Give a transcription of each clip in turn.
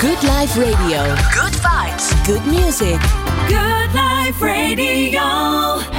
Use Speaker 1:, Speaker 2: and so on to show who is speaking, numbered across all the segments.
Speaker 1: Good Life Radio. Good vibes. Good music.
Speaker 2: Good Life Radio.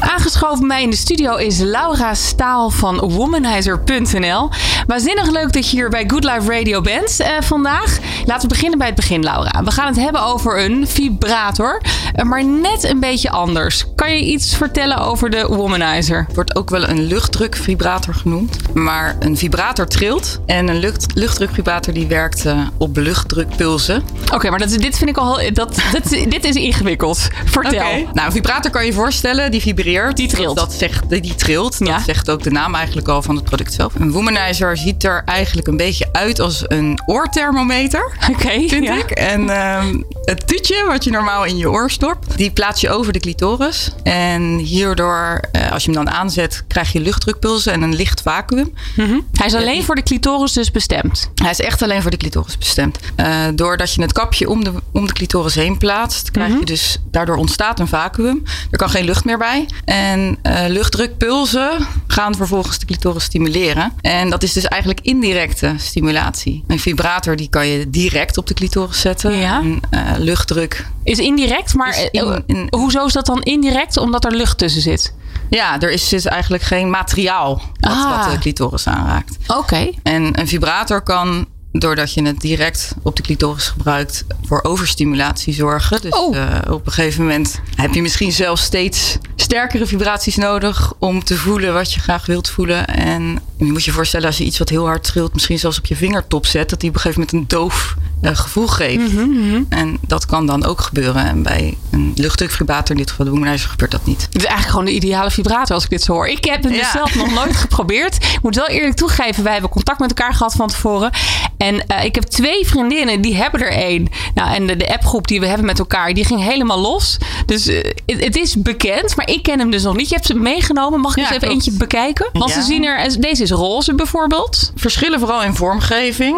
Speaker 3: Aangeschoven bij mij in de studio is Laura Staal van Womanizer.nl. Waanzinnig leuk dat je hier bij Good Life Radio bent eh, vandaag. Laten we beginnen bij het begin, Laura. We gaan het hebben over een vibrator, eh, maar net een beetje anders. Kan je iets vertellen over de Womanizer?
Speaker 4: Wordt ook wel een luchtdrukvibrator genoemd. Maar een vibrator trilt. En een lucht, luchtdrukvibrator die werkt eh, op luchtdrukpulsen.
Speaker 3: Oké, maar dat, dit vind ik al. heel- Dat, dat, dit is ingewikkeld. Vertel.
Speaker 4: Nou, een vibrator kan je je voorstellen, die vibreert.
Speaker 3: Die trilt.
Speaker 4: Dat, zegt, die, trilt.
Speaker 3: Ja.
Speaker 4: Dat zegt ook de naam eigenlijk al van het product zelf. Een womanizer ziet er eigenlijk een beetje uit als een oorthermometer.
Speaker 3: Oké.
Speaker 4: Vind
Speaker 3: ja.
Speaker 4: ik. En ehm, het tuutje wat je normaal in je oor stopt, die plaats je over de clitoris. En hierdoor, eh, als je hem dan aanzet, krijg je luchtdrukpulsen en een licht vacuüm.
Speaker 3: Mhm. Hij is alleen voor de clitoris dus bestemd.
Speaker 4: Hij is echt alleen voor de clitoris bestemd. Eh, doordat je het kapje om de, om de clitoris heen plaatst, krijg
Speaker 3: Mhm.
Speaker 4: je dus, daardoor ontstaat een vacuüm. Er kan geen lucht meer bij. En eh, luchtdrukpulsen gaan vervolgens de clitoris stimuleren. En dat is dus eigenlijk indirecte stimulatie. Een vibrator die kan je direct op de clitoris zetten.
Speaker 3: Ja.
Speaker 4: En, luchtdruk.
Speaker 3: Is indirect, maar
Speaker 4: Is in-
Speaker 3: eh,
Speaker 4: in-
Speaker 3: hoezo is dat dan indirect? Omdat er lucht tussen zit.
Speaker 4: Ja, er is dus eigenlijk geen materiaal wat,
Speaker 3: Ah.
Speaker 4: wat de clitoris aanraakt.
Speaker 3: Oké.
Speaker 4: En een vibrator kan, doordat je het direct op de clitoris gebruikt, voor overstimulatie zorgen. Dus
Speaker 3: Oh.
Speaker 4: eh, op een gegeven moment heb je misschien zelfs steeds sterkere vibraties nodig om te voelen wat je graag wilt voelen. En je moet je voorstellen als je iets wat heel hard trilt, misschien zelfs op je vingertop zet, dat die op een gegeven moment een doof gevoel geeft.
Speaker 3: Mhm,
Speaker 4: En dat kan dan ook gebeuren. En bij een luchtdrukvibrator, in dit geval de gebeurt dat niet.
Speaker 3: Het is eigenlijk gewoon de ideale vibrator als ik dit zo hoor. Ik heb het dus zelf nog nooit geprobeerd. Ik moet wel eerlijk toegeven, wij hebben contact met elkaar gehad van tevoren. En eh, ik heb twee vriendinnen, die hebben er één. Nou, en de, de appgroep die we hebben met elkaar, die ging helemaal los. Dus eh, het, is bekend, maar ik ken hem dus nog niet. Je hebt ze meegenomen. Mag ik
Speaker 4: Ja,
Speaker 3: eens even
Speaker 4: klopt.
Speaker 3: eentje bekijken? Want
Speaker 4: Ja.
Speaker 3: ze zien er, deze is roze bijvoorbeeld.
Speaker 4: Verschillen vooral in vormgeving.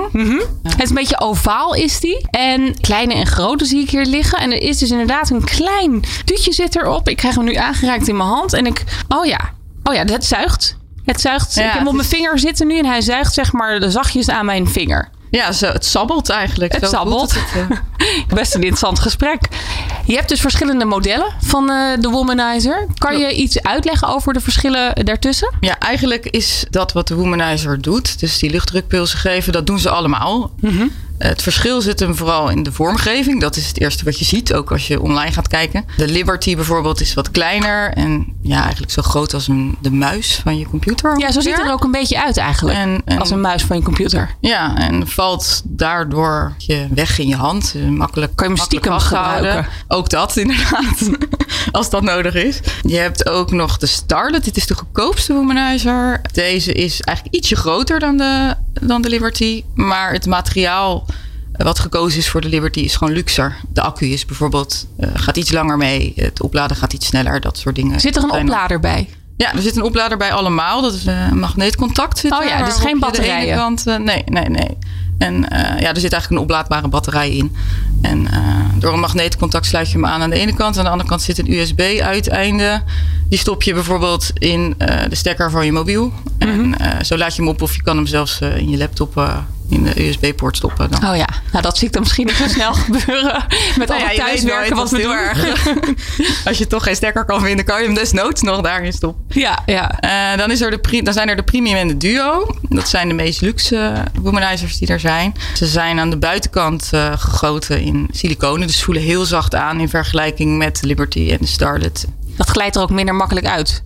Speaker 3: Het is een beetje ovaal is die. En kleine en grote zie ik hier liggen. En er is dus inderdaad een klein tuutje zit erop. Ik krijg hem nu aangereikt in mijn hand. En ik... Oh ja. Oh ja, het zuigt. Het zuigt.
Speaker 4: Ja,
Speaker 3: ik heb hem op mijn vinger zitten nu. En hij zuigt zeg maar de zachtjes aan mijn vinger.
Speaker 4: Ja, zo, het sabbelt eigenlijk.
Speaker 3: Het
Speaker 4: Zo
Speaker 3: sabbelt.
Speaker 4: het.
Speaker 3: Best een interessant gesprek. Je hebt dus verschillende modellen van eh, de Womanizer. Kan je iets uitleggen over de verschillen daartussen?
Speaker 4: Ja, eigenlijk is dat wat de womanizer doet. Dus die luchtdrukpulsen geven, dat doen ze allemaal.
Speaker 3: Mhm.
Speaker 4: Het verschil zit hem vooral in de vormgeving. Dat is het eerste wat je ziet, ook als je online gaat kijken. De Liberty bijvoorbeeld is wat kleiner. En ja, eigenlijk zo groot als een, de muis van je computer.
Speaker 3: Ja, zo ziet het er ook een beetje uit eigenlijk.
Speaker 4: En, en-
Speaker 3: Als een muis van je computer.
Speaker 4: Ja, en valt daardoor je weg in je hand. Eh, Makkelijk,
Speaker 3: Kan je hem stiekem gebruiken.
Speaker 4: Ook dat, inderdaad. Als dat nodig is. Je hebt ook nog de Starlet. Dit is de goedkoopste womanizer. Deze is eigenlijk ietsje groter dan de, dan de Liberty. Maar het materiaal wat gekozen is voor de Liberty is gewoon luxer. De accu is bijvoorbeeld, eh, gaat iets langer mee. Het opladen gaat iets sneller. Dat soort dingen.
Speaker 3: Zit er een oplader bij?
Speaker 4: ja, er zit een oplader bij allemaal. Dat is eh, een magneetcontact. Zit
Speaker 3: Oh ja, dus geen
Speaker 4: je de
Speaker 3: batterijen.
Speaker 4: ene kant, eh, nee, nee, nee. En ja, er zit eigenlijk een oplaadbare batterij in. En door een magneetcontact sluit je hem aan aan de ene kant. Aan de andere kant zit een USB-uiteinde. Die stop je bijvoorbeeld in de stekker van je mobiel.
Speaker 3: Mhm.
Speaker 4: En zo laat je hem op of je kan hem zelfs in je laptop in de USB-poort stoppen. Dan.
Speaker 3: Oh ja, nou dat zie ik dan misschien niet zo snel gebeuren. Met al
Speaker 4: Nou ja,
Speaker 3: het
Speaker 4: je weet
Speaker 3: thuiswerken wat
Speaker 4: dat
Speaker 3: we
Speaker 4: is
Speaker 3: doen.
Speaker 4: heel erg. Als je toch geen stekker kan vinden, kan je hem desnoods nog daarin stoppen.
Speaker 3: Ja, ja.
Speaker 4: Eh, dan, is er de dan zijn er de premium en de duo. Dat zijn de meest luxe womanizers die er zijn. Ze zijn aan de buitenkant eh, gegoten in siliconen. Dus voelen heel zacht aan in vergelijking met de Liberty en de Starlet.
Speaker 3: Dat glijdt er ook minder makkelijk uit.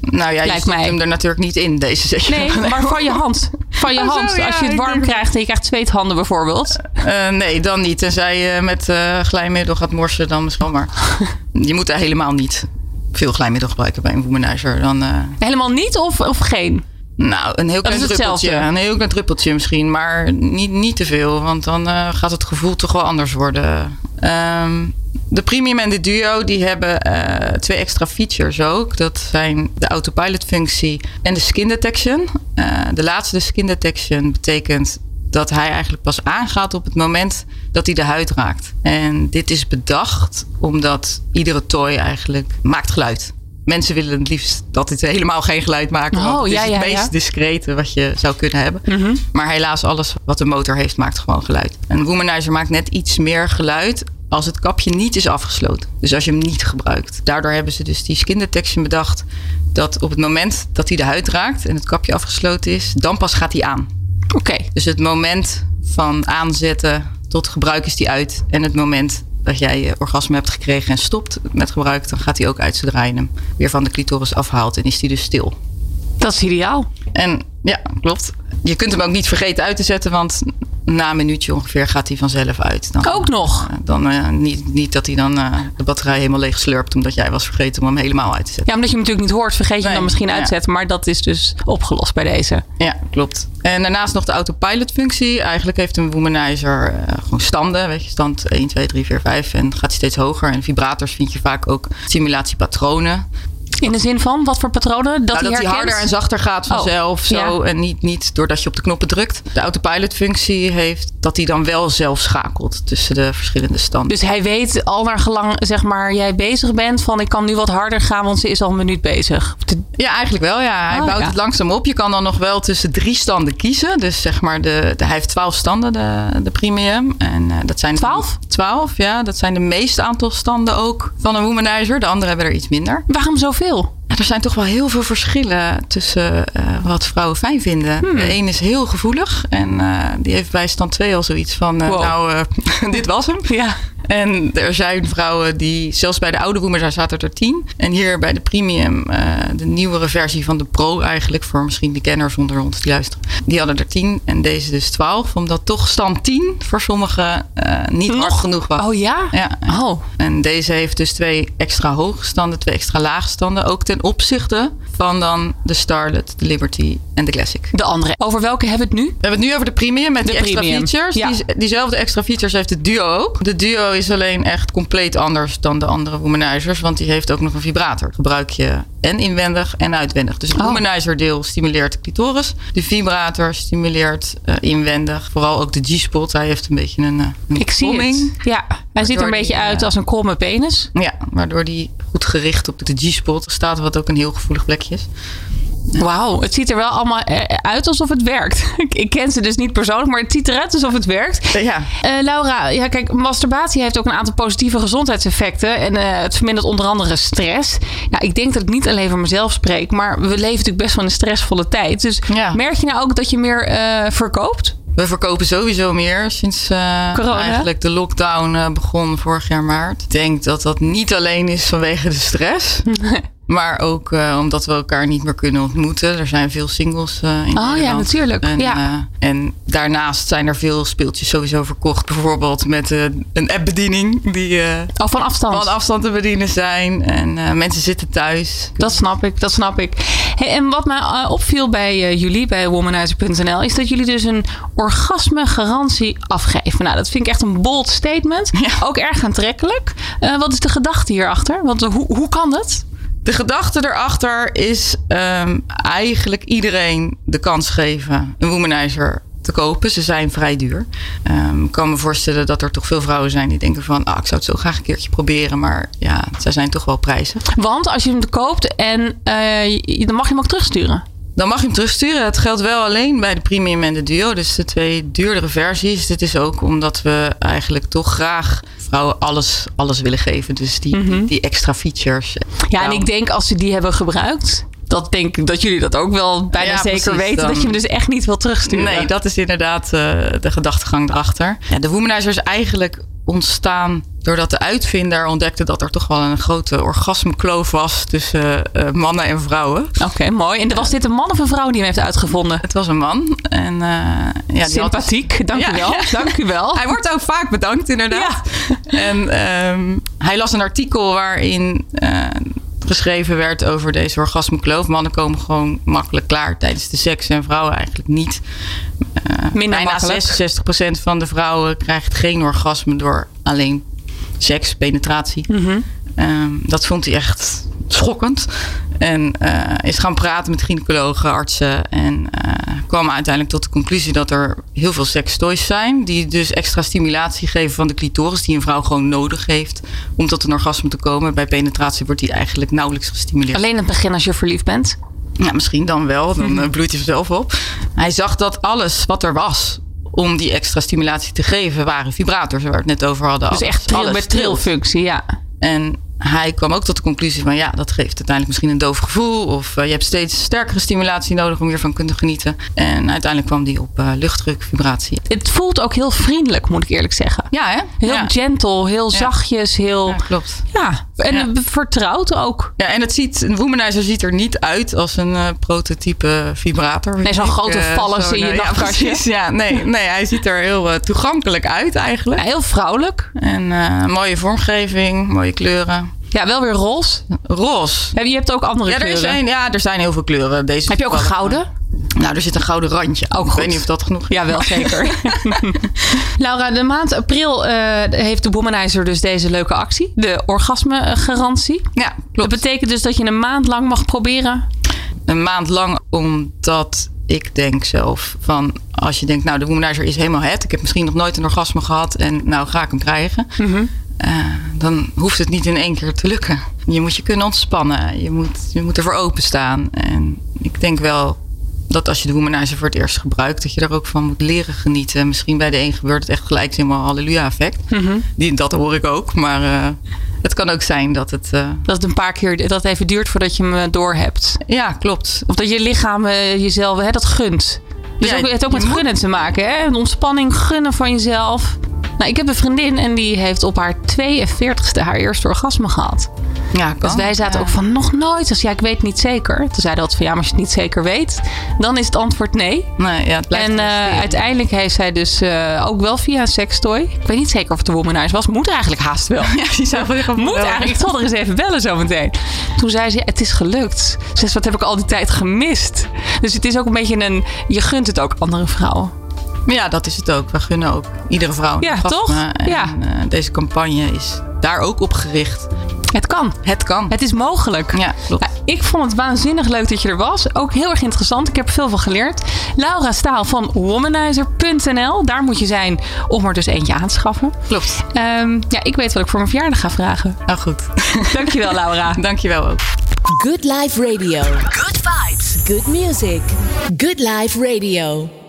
Speaker 4: Nou ja, je
Speaker 3: Lijkt
Speaker 4: stopt
Speaker 3: mij.
Speaker 4: hem er natuurlijk niet in, deze je
Speaker 3: Nee, maar van je hand. Van je
Speaker 4: Oh, zo,
Speaker 3: hand.
Speaker 4: ja,
Speaker 3: Als je het warm
Speaker 4: denk-
Speaker 3: krijgt en je krijgt zweethanden bijvoorbeeld.
Speaker 4: Eh, nee, dan niet. Tenzij je met eh, glijmiddel gaat morsen, dan misschien. Maar je moet daar helemaal niet veel glijmiddel gebruiken bij een womanizer. Dan, eh,
Speaker 3: Helemaal niet of, of geen?
Speaker 4: Nou, een heel klein druppeltje. Een heel klein druppeltje misschien, maar niet, niet te veel. Want dan eh, gaat het gevoel toch wel anders worden. Ehm, de Premium en de Duo die hebben eh, twee extra features ook. Dat zijn de autopilot functie en de skin detection. Eh, de laatste, de skin detection, betekent dat hij eigenlijk pas aangaat op het moment dat hij de huid raakt. En dit is bedacht omdat iedere toy eigenlijk maakt geluid. Mensen willen het liefst dat het helemaal geen geluid maakt.
Speaker 3: Oh,
Speaker 4: want het
Speaker 3: ja,
Speaker 4: is
Speaker 3: ja,
Speaker 4: het meest
Speaker 3: ja. Mhm.
Speaker 4: discrete wat je zou kunnen hebben. Maar helaas, alles wat de motor heeft, maakt gewoon geluid. Een womanizer maakt net iets meer geluid als het kapje niet is afgesloten. Dus als je hem niet gebruikt. Daardoor hebben ze dus die skin detection bedacht... dat op het moment dat hij de huid raakt en het kapje afgesloten is... dan pas gaat hij aan.
Speaker 3: Oké.
Speaker 4: Dus het moment van aanzetten tot gebruik is die uit. En het moment dat jij je orgasme hebt gekregen en stopt met gebruik... dan gaat hij ook uit zodra je hem weer van de clitoris afhaalt... en is hij dus stil.
Speaker 3: Dat is ideaal.
Speaker 4: En ja, klopt. Je kunt hem ook niet vergeten uit te zetten, want na een minuutje ongeveer gaat hij vanzelf uit. Dan,
Speaker 3: Ook nog.
Speaker 4: eh, Dan eh, niet, niet dat hij dan eh, de batterij helemaal leeg slurpt, omdat jij was vergeten om hem helemaal uit te zetten.
Speaker 3: Ja, omdat je hem natuurlijk niet hoort, vergeet je hem dan misschien
Speaker 4: ja.
Speaker 3: uitzetten. Maar dat is dus opgelost bij deze.
Speaker 4: Ja, klopt. En daarnaast nog de autopilot-functie. Eigenlijk heeft een womanizer gewoon standen. Weet je, stand 1, 2, 3, 4, 5. En gaat hij steeds hoger. En vibrators vind je vaak ook stimulatiepatronen.
Speaker 3: In de zin van, wat voor patronen? Dat,
Speaker 4: Nou,
Speaker 3: hij
Speaker 4: dat hij harder en zachter gaat vanzelf.
Speaker 3: Oh,
Speaker 4: zo,
Speaker 3: ja.
Speaker 4: En niet, niet doordat je op de knoppen drukt. De autopilot-functie heeft dat hij dan wel zelf schakelt tussen de verschillende standen.
Speaker 3: Dus hij weet al naar gelang, zeg maar, jij bezig bent van ik kan nu wat harder gaan, want ze is al een minuut bezig.
Speaker 4: Ja, eigenlijk wel. Ja. Hij
Speaker 3: Oh,
Speaker 4: bouwt
Speaker 3: ja.
Speaker 4: het langzaam op. Je kan dan nog wel tussen drie standen kiezen. Dus zeg maar, de, de, hij heeft twaalf standen, de, de premium. En eh, dat zijn
Speaker 3: Twaalf?
Speaker 4: Twaalf, ja. Dat zijn de meeste aantal standen ook van een womanizer. De anderen hebben er iets minder.
Speaker 3: Waarom zoveel?
Speaker 4: Er zijn toch wel heel veel verschillen tussen eh, wat vrouwen fijn vinden.
Speaker 3: Hmm.
Speaker 4: De een is heel gevoelig en eh, die heeft bij stand 2 al zoiets van, eh,
Speaker 3: Wow.
Speaker 4: nou, dit was hem.
Speaker 3: Ja.
Speaker 4: En er zijn vrouwen die, zelfs bij de oude Woomers zaten er tien. En hier bij de premium, eh, de nieuwere versie van de Pro eigenlijk, voor misschien de kenners onder ons die luisteren. Die hadden er tien en deze dus twaalf. Omdat toch stand 10 voor sommigen eh, niet hard
Speaker 3: Nog?
Speaker 4: genoeg was.
Speaker 3: Oh ja?
Speaker 4: Ja.
Speaker 3: Oh.
Speaker 4: En deze heeft dus twee extra hoge standen, twee extra lage standen. Ook ten opzichte van dan de Starlet, de Liberty en de Classic.
Speaker 3: De andere. Over welke hebben we het nu?
Speaker 4: We hebben het nu over de premium met
Speaker 3: De
Speaker 4: die extra features.
Speaker 3: ja.
Speaker 4: Die, diezelfde extra features heeft de Duo ook. De Duo is alleen echt compleet anders dan de andere womanizers. Want die heeft ook nog een vibrator. Gebruik je en inwendig en uitwendig. Dus het
Speaker 3: Oh.
Speaker 4: womanizer deel stimuleert de clitoris. De vibrator stimuleert eh, inwendig. Vooral ook de G-spot. Hij heeft een beetje een, eh, een
Speaker 3: Ik zie
Speaker 4: kromming.
Speaker 3: het. Ja, hij ziet er een
Speaker 4: die,
Speaker 3: beetje uit
Speaker 4: eh,
Speaker 3: als een kromme penis.
Speaker 4: Ja, waardoor die goed gericht op de G-spot staat. Wat ook een heel gevoelig plekje
Speaker 3: Wauw, het ziet er wel allemaal eh, uit alsof het werkt. Ik- ken ze dus niet persoonlijk, maar het ziet eruit alsof het werkt.
Speaker 4: Eh, Ja,
Speaker 3: Eh, Laura, ja, kijk, masturbatie heeft ook een aantal positieve gezondheidseffecten. En het vermindert onder andere stress. Nou, ik denk dat ik niet alleen voor mezelf spreek, maar we leven natuurlijk best wel een stressvolle tijd. Dus
Speaker 4: Ja.
Speaker 3: merk je nou ook dat je meer verkoopt?
Speaker 4: We verkopen sowieso meer sinds
Speaker 3: Corona?
Speaker 4: eigenlijk de lockdown begon vorig jaar maart. Ik denk dat dat niet alleen is vanwege de stress. maar ook eh, omdat we elkaar niet meer kunnen ontmoeten. Er zijn veel singles eh, in
Speaker 3: Oh ja, natuurlijk.
Speaker 4: En,
Speaker 3: Ja.
Speaker 4: eh, en daarnaast zijn er veel speeltjes sowieso verkocht. Bijvoorbeeld met een appbediening die eh,
Speaker 3: Oh, van afstand.
Speaker 4: van afstand te bedienen zijn. En mensen zitten thuis.
Speaker 3: Dat snap ik, dat snap ik. Hey, en wat mij opviel bij jullie, bij womanizer.nl, is dat jullie dus een orgasmegarantie afgeven. Nou, dat vind ik echt een bold statement.
Speaker 4: Ja.
Speaker 3: Ook erg aantrekkelijk. Wat is de gedachte hierachter? Want hoe, hoe kan dat?
Speaker 4: De gedachte erachter is ehm, eigenlijk iedereen de kans geven een womanizer te kopen. Ze zijn vrij duur. Ehm, ik kan me voorstellen dat er toch veel vrouwen zijn die denken van... Ah, ik zou het zo graag een keertje proberen, maar ja, zij zijn toch wel prijzen.
Speaker 3: Want als je hem koopt en eh, dan mag je hem ook terugsturen.
Speaker 4: Dan mag je hem terugsturen. Het geldt wel alleen bij de premium en de duo. Dus de twee duurdere versies. Dit is ook omdat we eigenlijk toch graag vrouwen alles, alles willen geven. Dus die, die, die extra features.
Speaker 3: Mhm. Ja, en ik denk als ze die hebben gebruikt, dat denk ik dat jullie dat ook wel bijna
Speaker 4: Ja,
Speaker 3: zeker
Speaker 4: precies,
Speaker 3: weten.
Speaker 4: dan-
Speaker 3: Dat je hem dus echt niet wil terugsturen.
Speaker 4: Nee, dat is inderdaad eh, de gedachtegang erachter. Ja, de womanizer is eigenlijk ontstaan doordat de uitvinder ontdekte dat er toch wel een grote orgasmekloof was tussen eh, mannen en vrouwen.
Speaker 3: Oké, mooi. En was dit een man of een vrouw die hem heeft uitgevonden?
Speaker 4: Het was een man. En, eh, ja, die had-
Speaker 3: Sympathiek, dank u wel.
Speaker 4: ja.
Speaker 3: Dank u wel.
Speaker 4: Hij wordt ook vaak bedankt, inderdaad. En ehm, hij las een artikel waarin eh, geschreven werd over deze orgasmekloof. Mannen komen gewoon makkelijk klaar tijdens de seks en vrouwen eigenlijk niet.
Speaker 3: Minder
Speaker 4: bijna
Speaker 3: makkelijk.
Speaker 4: 66% van de vrouwen krijgt geen orgasme door alleen seks, penetratie.
Speaker 3: Mhm.
Speaker 4: Ehm, dat vond hij echt schokkend. En eh, is gaan praten met gynaecologen, artsen. En uh, kwam uiteindelijk tot de conclusie dat er heel veel sextoys zijn. Die dus extra stimulatie geven van de clitoris. Die een vrouw gewoon nodig heeft om tot een orgasme te komen. Bij penetratie wordt die eigenlijk nauwelijks gestimuleerd.
Speaker 3: Alleen in het begin als je verliefd bent?
Speaker 4: Ja, misschien dan wel. Dan uh, bloeit hij zelf op. Hij zag dat alles wat er was om die extra stimulatie te geven waren vibrators waar we het net over hadden.
Speaker 3: Dus echt tril, met trilfunctie, ja.
Speaker 4: En hij kwam ook tot de conclusie van ja, dat geeft uiteindelijk misschien een doof gevoel. Of uh, je hebt steeds sterkere stimulatie nodig om hiervan te kunnen genieten. En uiteindelijk kwam die op uh, luchtdruk, vibratie.
Speaker 3: Het voelt ook heel vriendelijk, moet ik eerlijk zeggen.
Speaker 4: Ja, hè?
Speaker 3: Heel
Speaker 4: ja.
Speaker 3: gentle, heel
Speaker 4: Ja.
Speaker 3: zachtjes, heel.
Speaker 4: Ja, klopt.
Speaker 3: Ja, en
Speaker 4: Ja.
Speaker 3: vertrouwd ook.
Speaker 4: Ja, en het ziet, een womanizer ziet er niet uit als een eh, prototype vibrator.
Speaker 3: Nee, zo'n grote
Speaker 4: eh,
Speaker 3: vallus
Speaker 4: zo'n,
Speaker 3: in je
Speaker 4: eh, ja,
Speaker 3: nachtkastje.
Speaker 4: precies. Ja, nee, nee, hij ziet er heel eh, toegankelijk uit eigenlijk.
Speaker 3: Ja, heel vrouwelijk.
Speaker 4: En mooie vormgeving, mooie kleuren.
Speaker 3: Ja, wel weer roze.
Speaker 4: Roze.
Speaker 3: Ja, Je hebt ook andere
Speaker 4: Ja er,
Speaker 3: kleuren.
Speaker 4: zijn, ja, er zijn heel veel kleuren. Deze
Speaker 3: Heb je ook een gouden?
Speaker 4: Nou, er zit een gouden randje.
Speaker 3: Ook
Speaker 4: Ik
Speaker 3: goed.
Speaker 4: weet niet of dat genoeg is.
Speaker 3: Ja, wel zeker. Laura, de maand april eh, heeft de Womanizer dus deze leuke actie. De orgasmegarantie.
Speaker 4: Ja,
Speaker 3: Dat
Speaker 4: klopt.
Speaker 3: betekent dus dat je een maand lang mag proberen.
Speaker 4: Een maand lang omdat ik denk zelf van... Als je denkt, nou de womanizer is helemaal het. Ik heb misschien nog nooit een orgasme gehad. En nou ga ik hem krijgen.
Speaker 3: Mhm.
Speaker 4: Eh, dan hoeft het niet in één keer te lukken. Je moet je kunnen ontspannen. Je moet, je moet ervoor openstaan. En ik denk wel dat als je de womanizer voor het eerst gebruikt... dat je er ook van moet leren genieten. Misschien bij de een gebeurt het echt gelijk helemaal halleluja effect.
Speaker 3: Mhm.
Speaker 4: Die, dat hoor ik ook. Maar eh, het kan ook zijn dat het... eh,
Speaker 3: Dat het een paar keer dat het even duurt voordat je hem door hebt.
Speaker 4: ja, klopt.
Speaker 3: Of dat je lichaam eh, jezelf hè, dat gunt. Dus
Speaker 4: Ja,
Speaker 3: ook, het heeft ook met gunnen te maken. Hè? Een ontspanning gunnen van jezelf. Nou, ik heb een vriendin en die heeft op haar 42ste haar eerste orgasme gehad.
Speaker 4: Ja, kan.
Speaker 3: Dus wij zaten
Speaker 4: Ja.
Speaker 3: ook van nog nooit. Dus ja, ik weet niet zeker. Toen zeiden we van ja, maar als je het niet zeker weet, dan is het antwoord nee.
Speaker 4: Nee, ja, het
Speaker 3: En eh, uiteindelijk heeft zij dus eh, ook wel via een sextoy. Ik weet niet zeker of het de womanizer was. Moet eigenlijk haast wel.
Speaker 4: Ja, die zou wel
Speaker 3: Moet eigenlijk. Ik zal er eens even bellen zometeen. Toen zei ze, het is gelukt. Ze zegt, wat heb ik al die tijd gemist? Dus het is ook een beetje een... Je gunt het ook andere vrouwen.
Speaker 4: Ja, dat is het ook. We gunnen ook iedere vrouw een
Speaker 3: Ja,
Speaker 4: orgasme.
Speaker 3: toch?
Speaker 4: En
Speaker 3: Ja.
Speaker 4: eh, deze campagne is daar ook op gericht.
Speaker 3: Het kan.
Speaker 4: Het kan.
Speaker 3: Het is mogelijk.
Speaker 4: Ja, klopt.
Speaker 3: Nou, ik vond het waanzinnig leuk dat je er was. Ook heel erg interessant. Ik heb er veel van geleerd. Laura Staal van womanizer.nl. Daar moet je zijn om er dus eentje aan te schaffen.
Speaker 4: Klopt.
Speaker 3: Ehm, ja, ik weet wat ik voor mijn verjaardag ga vragen.
Speaker 4: Nou goed.
Speaker 3: Dankjewel, Laura.
Speaker 4: Dankjewel ook.
Speaker 1: Good Life Radio.
Speaker 2: Good vibes.
Speaker 1: Good music. Good Life Radio.